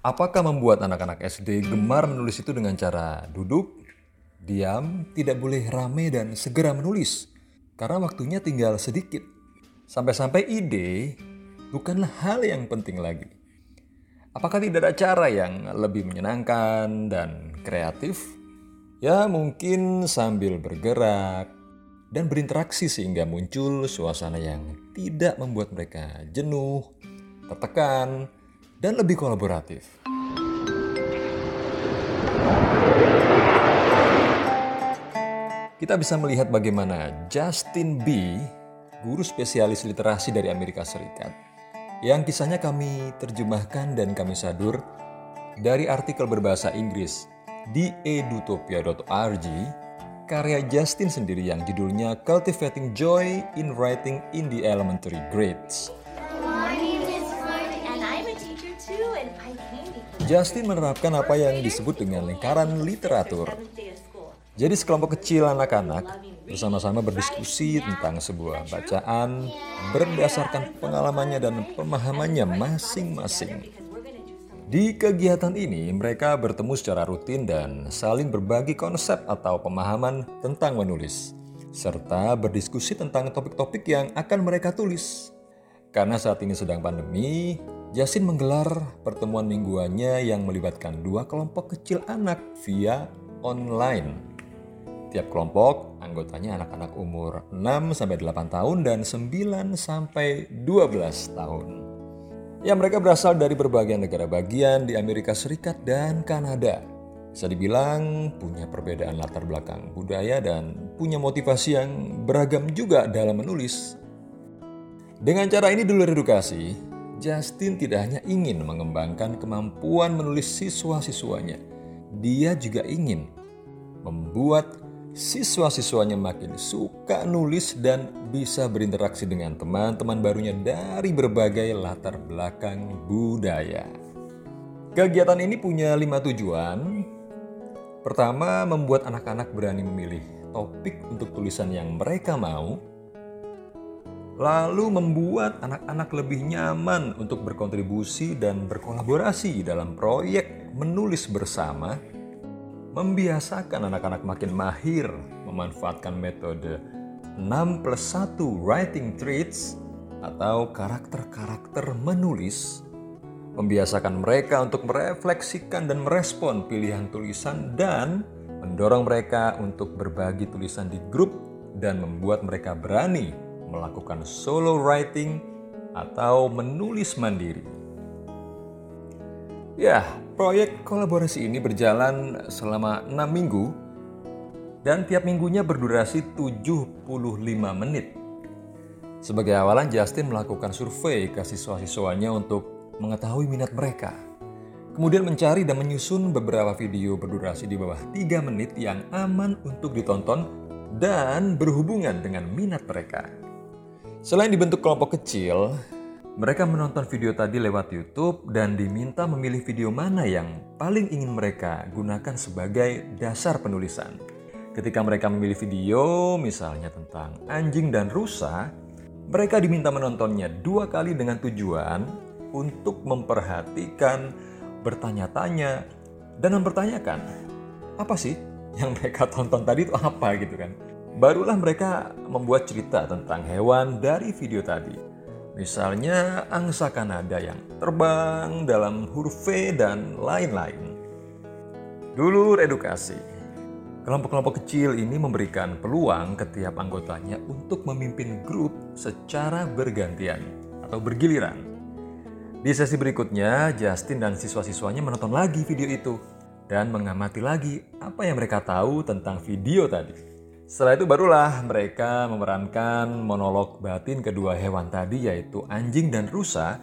Apakah membuat anak-anak SD gemar menulis itu dengan cara duduk, diam, tidak boleh rame dan segera menulis? Karena waktunya tinggal sedikit. Sampai-sampai ide bukanlah hal yang penting lagi. Apakah tidak ada cara yang lebih menyenangkan dan kreatif? Ya mungkin sambil bergerak dan berinteraksi sehingga muncul suasana yang tidak membuat mereka jenuh, tertekan, dan lebih kolaboratif. Kita bisa melihat bagaimana Justin B, guru spesialis literasi dari Amerika Serikat, yang kisahnya kami terjemahkan dan kami sadur dari artikel berbahasa Inggris di edutopia.org, karya Justin sendiri yang judulnya Cultivating Joy in Writing in the Elementary Grades. Justin menerapkan apa yang disebut dengan lingkaran literatur. Jadi sekelompok kecil anak-anak bersama-sama berdiskusi tentang sebuah bacaan berdasarkan pengalamannya dan pemahamannya masing-masing. Di kegiatan ini, mereka bertemu secara rutin dan saling berbagi konsep atau pemahaman tentang menulis, serta berdiskusi tentang topik-topik yang akan mereka tulis. Karena saat ini sedang pandemi, Jasin menggelar pertemuan mingguannya yang melibatkan dua kelompok kecil anak via online. Tiap kelompok anggotanya anak-anak umur 6-8 tahun dan 9-12 tahun. Ya mereka berasal dari berbagai negara bagian di Amerika Serikat dan Kanada. Bisa dibilang punya perbedaan latar belakang budaya dan punya motivasi yang beragam juga dalam menulis. Dengan cara ini dulu edukasi, Justin tidak hanya ingin mengembangkan kemampuan menulis siswa-siswanya, dia juga ingin membuat siswa-siswanya makin suka nulis dan bisa berinteraksi dengan teman-teman barunya dari berbagai latar belakang budaya. Kegiatan ini punya lima tujuan. Pertama, membuat anak-anak berani memilih topik untuk tulisan yang mereka mau lalu membuat anak-anak lebih nyaman untuk berkontribusi dan berkolaborasi dalam proyek menulis bersama, membiasakan anak-anak makin mahir memanfaatkan metode 6 plus 1 writing traits atau karakter-karakter menulis, membiasakan mereka untuk merefleksikan dan merespon pilihan tulisan dan mendorong mereka untuk berbagi tulisan di grup dan membuat mereka berani melakukan solo writing atau menulis mandiri. Ya, proyek kolaborasi ini berjalan selama 6 minggu dan tiap minggunya berdurasi 75 menit. Sebagai awalan, Justin melakukan survei ke siswa-siswanya untuk mengetahui minat mereka. Kemudian mencari dan menyusun beberapa video berdurasi di bawah 3 menit yang aman untuk ditonton dan berhubungan dengan minat mereka. Selain dibentuk kelompok kecil, mereka menonton video tadi lewat YouTube dan diminta memilih video mana yang paling ingin mereka gunakan sebagai dasar penulisan. Ketika mereka memilih video, misalnya tentang anjing dan rusa, mereka diminta menontonnya dua kali dengan tujuan untuk memperhatikan, bertanya-tanya, dan mempertanyakan apa sih yang mereka tonton tadi itu apa gitu kan. Barulah mereka membuat cerita tentang hewan dari video tadi. Misalnya angsa Kanada yang terbang dalam huruf V dan lain-lain. Dulur edukasi. Kelompok-kelompok kecil ini memberikan peluang ke tiap anggotanya untuk memimpin grup secara bergantian atau bergiliran. Di sesi berikutnya, Justin dan siswa-siswanya menonton lagi video itu dan mengamati lagi apa yang mereka tahu tentang video tadi. Setelah itu barulah mereka memerankan monolog batin kedua hewan tadi yaitu anjing dan rusa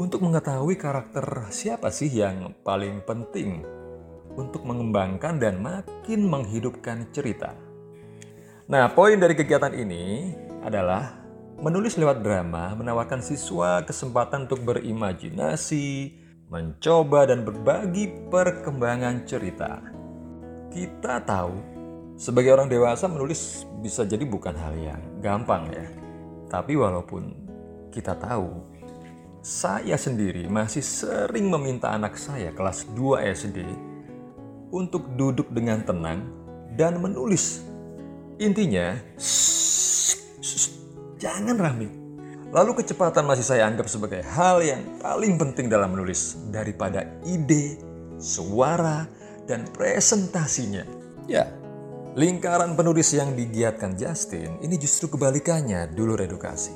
untuk mengetahui karakter siapa sih yang paling penting untuk mengembangkan dan makin menghidupkan cerita. Nah, poin dari kegiatan ini adalah menulis lewat drama menawarkan siswa kesempatan untuk berimajinasi, mencoba dan berbagi perkembangan cerita. Kita tahu sebagai orang dewasa menulis bisa jadi bukan hal yang gampang ya. Tapi walaupun kita tahu saya sendiri masih sering meminta anak saya kelas 2 SD untuk duduk dengan tenang dan menulis. Intinya, jangan rame. Lalu kecepatan masih saya anggap sebagai hal yang paling penting dalam menulis daripada ide, suara, dan presentasinya. Ya, lingkaran penulis yang digiatkan Justin ini justru kebalikannya dulu edukasi.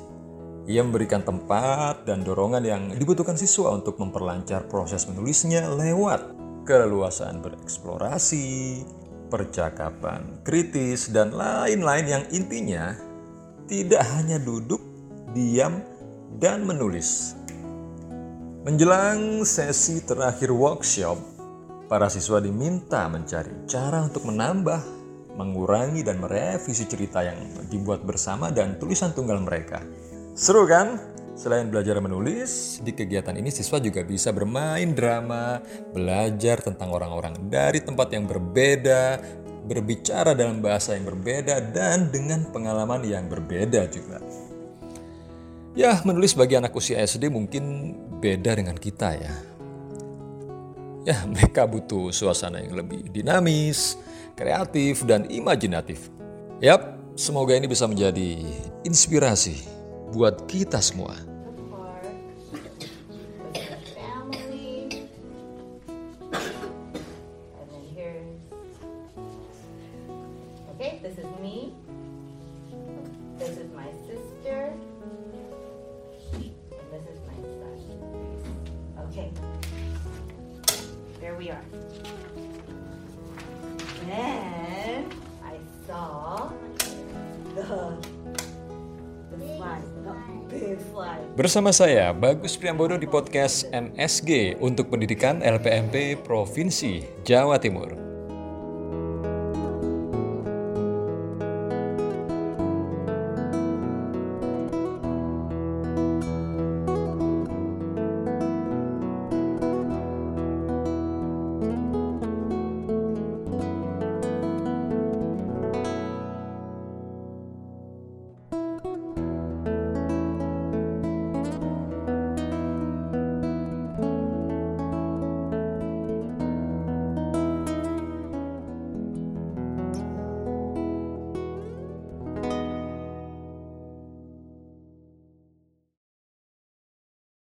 Ia memberikan tempat dan dorongan yang dibutuhkan siswa untuk memperlancar proses menulisnya lewat keleluasaan bereksplorasi, percakapan kritis, dan lain-lain yang intinya tidak hanya duduk, diam, dan menulis. Menjelang sesi terakhir workshop, para siswa diminta mencari cara untuk menambah, mengurangi, dan merevisi cerita yang dibuat bersama dan tulisan tunggal mereka. Seru kan? Selain belajar menulis, di kegiatan ini siswa juga bisa bermain drama, belajar tentang orang-orang dari tempat yang berbeda, berbicara dalam bahasa yang berbeda, dan dengan pengalaman yang berbeda juga. Ya, menulis bagi anak usia SD mungkin beda dengan kita ya. Ya, mereka butuh suasana yang lebih dinamis, kreatif, dan imajinatif. Yap, semoga ini bisa menjadi inspirasi buat kita semua. Okay. There we are. Then I saw the the slide, the big slide. Bersama saya, Bagus Priambodo di podcast MSG untuk pendidikan LPMP Provinsi Jawa Timur.